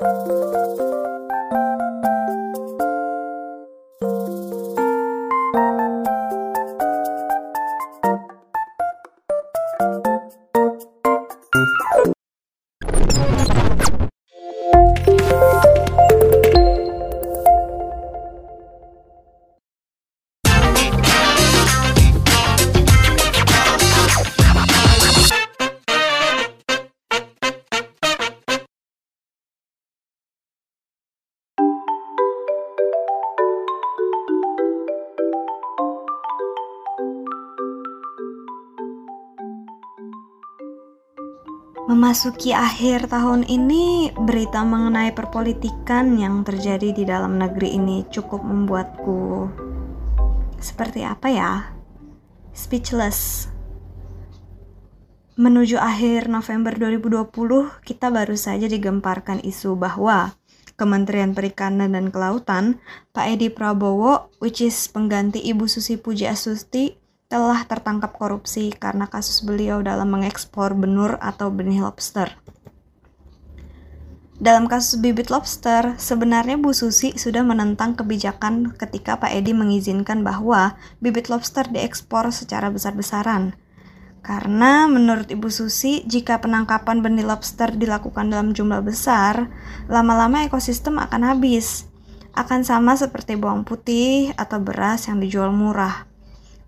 Música Memasuki akhir tahun ini, berita mengenai perpolitikan yang terjadi di dalam negeri ini cukup membuatku seperti apa ya? Speechless. Menuju akhir November 2020, kita baru saja digemparkan isu bahwa Kementerian Perikanan dan Kelautan, Pak Edi Prabowo, which is pengganti Ibu Susi Puji Astuti, telah tertangkap korupsi karena kasus beliau dalam mengekspor benur atau benih lobster. Dalam kasus bibit lobster, sebenarnya Bu Susi sudah menentang kebijakan ketika Pak Edi mengizinkan bahwa bibit lobster diekspor secara besar-besaran. Karena menurut Ibu Susi, jika penangkapan benih lobster dilakukan dalam jumlah besar, lama-lama ekosistem akan habis. Akan sama seperti bawang putih atau beras yang dijual murah.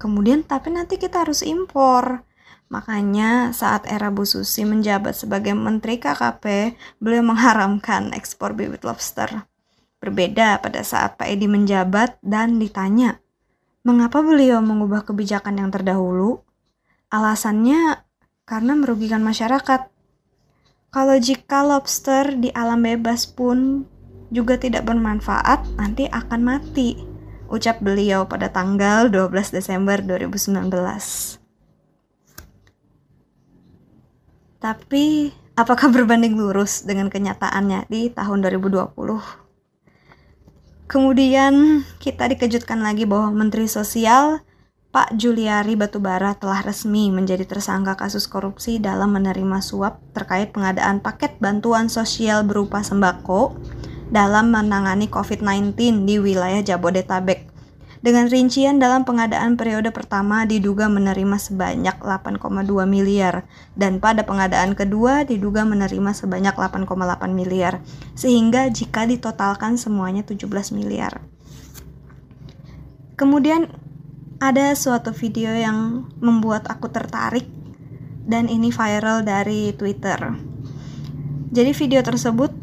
Kemudian tapi nanti kita harus impor. Makanya saat era Bu Susi menjabat sebagai Menteri KKP, beliau mengharamkan ekspor bibit lobster. Berbeda pada saat Pak Edi menjabat dan ditanya, mengapa beliau mengubah kebijakan yang terdahulu? Alasannya karena merugikan masyarakat. Kalau jika lobster di alam bebas pun juga tidak bermanfaat, nanti akan mati ucap beliau pada tanggal 12 Desember 2019. Tapi, apakah berbanding lurus dengan kenyataannya di tahun 2020? Kemudian kita dikejutkan lagi bahwa Menteri Sosial Pak Juliari Batubara telah resmi menjadi tersangka kasus korupsi dalam menerima suap terkait pengadaan paket bantuan sosial berupa sembako dalam menangani COVID-19 di wilayah Jabodetabek. Dengan rincian dalam pengadaan periode pertama diduga menerima sebanyak 8,2 miliar dan pada pengadaan kedua diduga menerima sebanyak 8,8 miliar. Sehingga jika ditotalkan semuanya 17 miliar. Kemudian ada suatu video yang membuat aku tertarik dan ini viral dari Twitter. Jadi video tersebut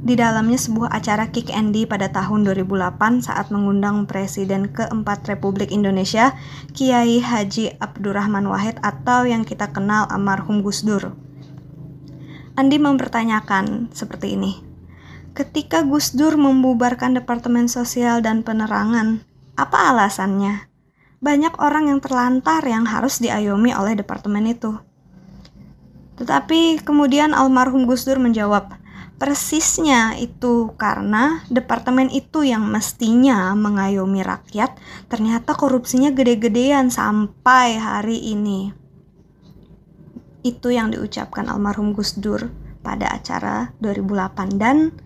di dalamnya sebuah acara Kick Andy pada tahun 2008 saat mengundang Presiden keempat Republik Indonesia, Kiai Haji Abdurrahman Wahid atau yang kita kenal almarhum Gus Dur. Andi mempertanyakan seperti ini. Ketika Gus Dur membubarkan Departemen Sosial dan Penerangan, apa alasannya? Banyak orang yang terlantar yang harus diayomi oleh departemen itu. Tetapi kemudian almarhum Gus Dur menjawab, Persisnya itu karena departemen itu yang mestinya mengayomi rakyat, ternyata korupsinya gede-gedean sampai hari ini. Itu yang diucapkan almarhum Gus Dur pada acara 2008 dan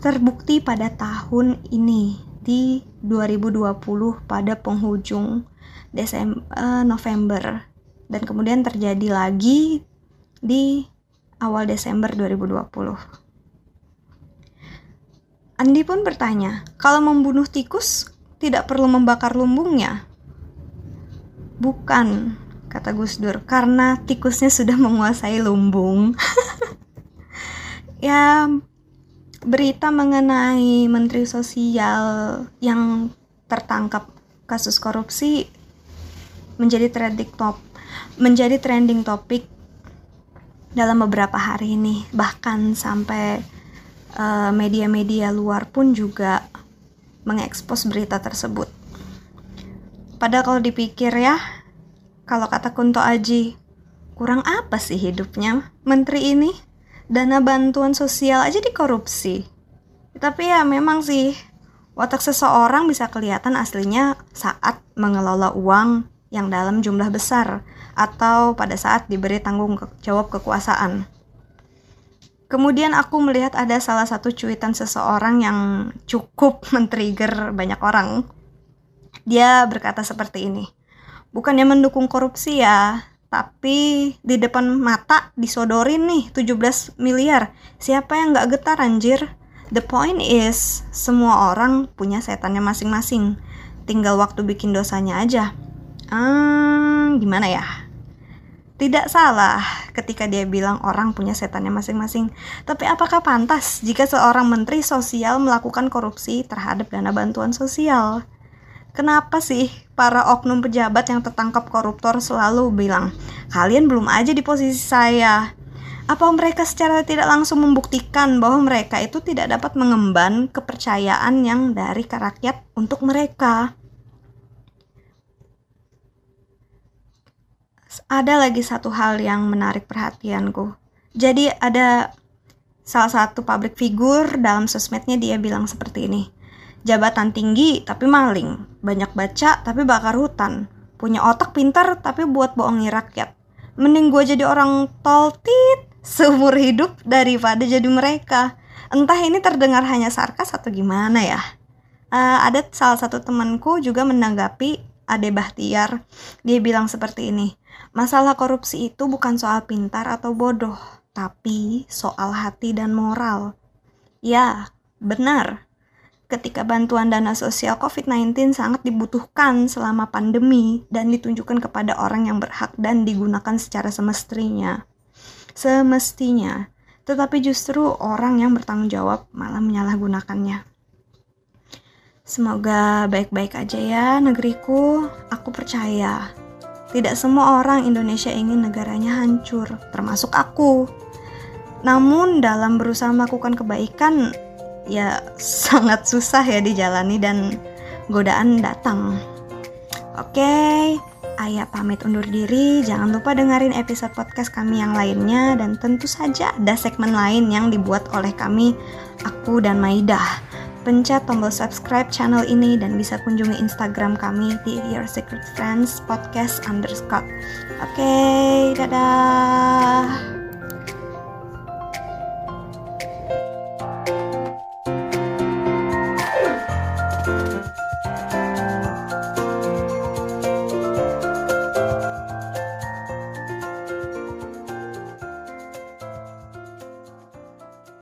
terbukti pada tahun ini di 2020 pada penghujung Desember eh, November dan kemudian terjadi lagi di awal Desember 2020. Andi pun bertanya, kalau membunuh tikus tidak perlu membakar lumbungnya? Bukan, kata Gus Dur, karena tikusnya sudah menguasai lumbung. ya, berita mengenai Menteri Sosial yang tertangkap kasus korupsi menjadi trending top menjadi trending topik dalam beberapa hari ini bahkan sampai eh, media-media uh, luar pun juga mengekspos berita tersebut. Padahal kalau dipikir ya, kalau kata Kunto Aji, kurang apa sih hidupnya menteri ini? Dana bantuan sosial aja dikorupsi. Tapi ya memang sih, watak seseorang bisa kelihatan aslinya saat mengelola uang yang dalam jumlah besar atau pada saat diberi tanggung jawab kekuasaan. Kemudian aku melihat ada salah satu cuitan seseorang yang cukup men-trigger banyak orang. Dia berkata seperti ini. Bukannya mendukung korupsi ya, tapi di depan mata disodorin nih 17 miliar. Siapa yang gak getar anjir? The point is, semua orang punya setannya masing-masing. Tinggal waktu bikin dosanya aja. Hmm, gimana ya? Tidak salah ketika dia bilang orang punya setannya masing-masing. Tapi apakah pantas jika seorang menteri sosial melakukan korupsi terhadap dana bantuan sosial? Kenapa sih para oknum pejabat yang tertangkap koruptor selalu bilang, "Kalian belum aja di posisi saya." Apa mereka secara tidak langsung membuktikan bahwa mereka itu tidak dapat mengemban kepercayaan yang dari rakyat untuk mereka? Ada lagi satu hal yang menarik perhatianku. Jadi ada salah satu public figure dalam sosmednya dia bilang seperti ini. Jabatan tinggi tapi maling, banyak baca tapi bakar hutan, punya otak pintar tapi buat bohongi rakyat. Mending gue jadi orang toltit seumur hidup daripada jadi mereka. Entah ini terdengar hanya sarkas atau gimana ya. Uh, ada salah satu temanku juga menanggapi Ade Bahtiar. Dia bilang seperti ini, masalah korupsi itu bukan soal pintar atau bodoh, tapi soal hati dan moral. Ya, benar. Ketika bantuan dana sosial COVID-19 sangat dibutuhkan selama pandemi dan ditunjukkan kepada orang yang berhak dan digunakan secara semestinya. Semestinya. Tetapi justru orang yang bertanggung jawab malah menyalahgunakannya. Semoga baik-baik aja ya negeriku. Aku percaya. Tidak semua orang Indonesia ingin negaranya hancur, termasuk aku. Namun dalam berusaha melakukan kebaikan ya sangat susah ya dijalani dan godaan datang. Oke, Ayah pamit undur diri. Jangan lupa dengerin episode podcast kami yang lainnya dan tentu saja ada segmen lain yang dibuat oleh kami, aku dan Maidah pencet tombol subscribe channel ini dan bisa kunjungi Instagram kami di Your Secret Friends Podcast underscore. Oke, okay, dadah.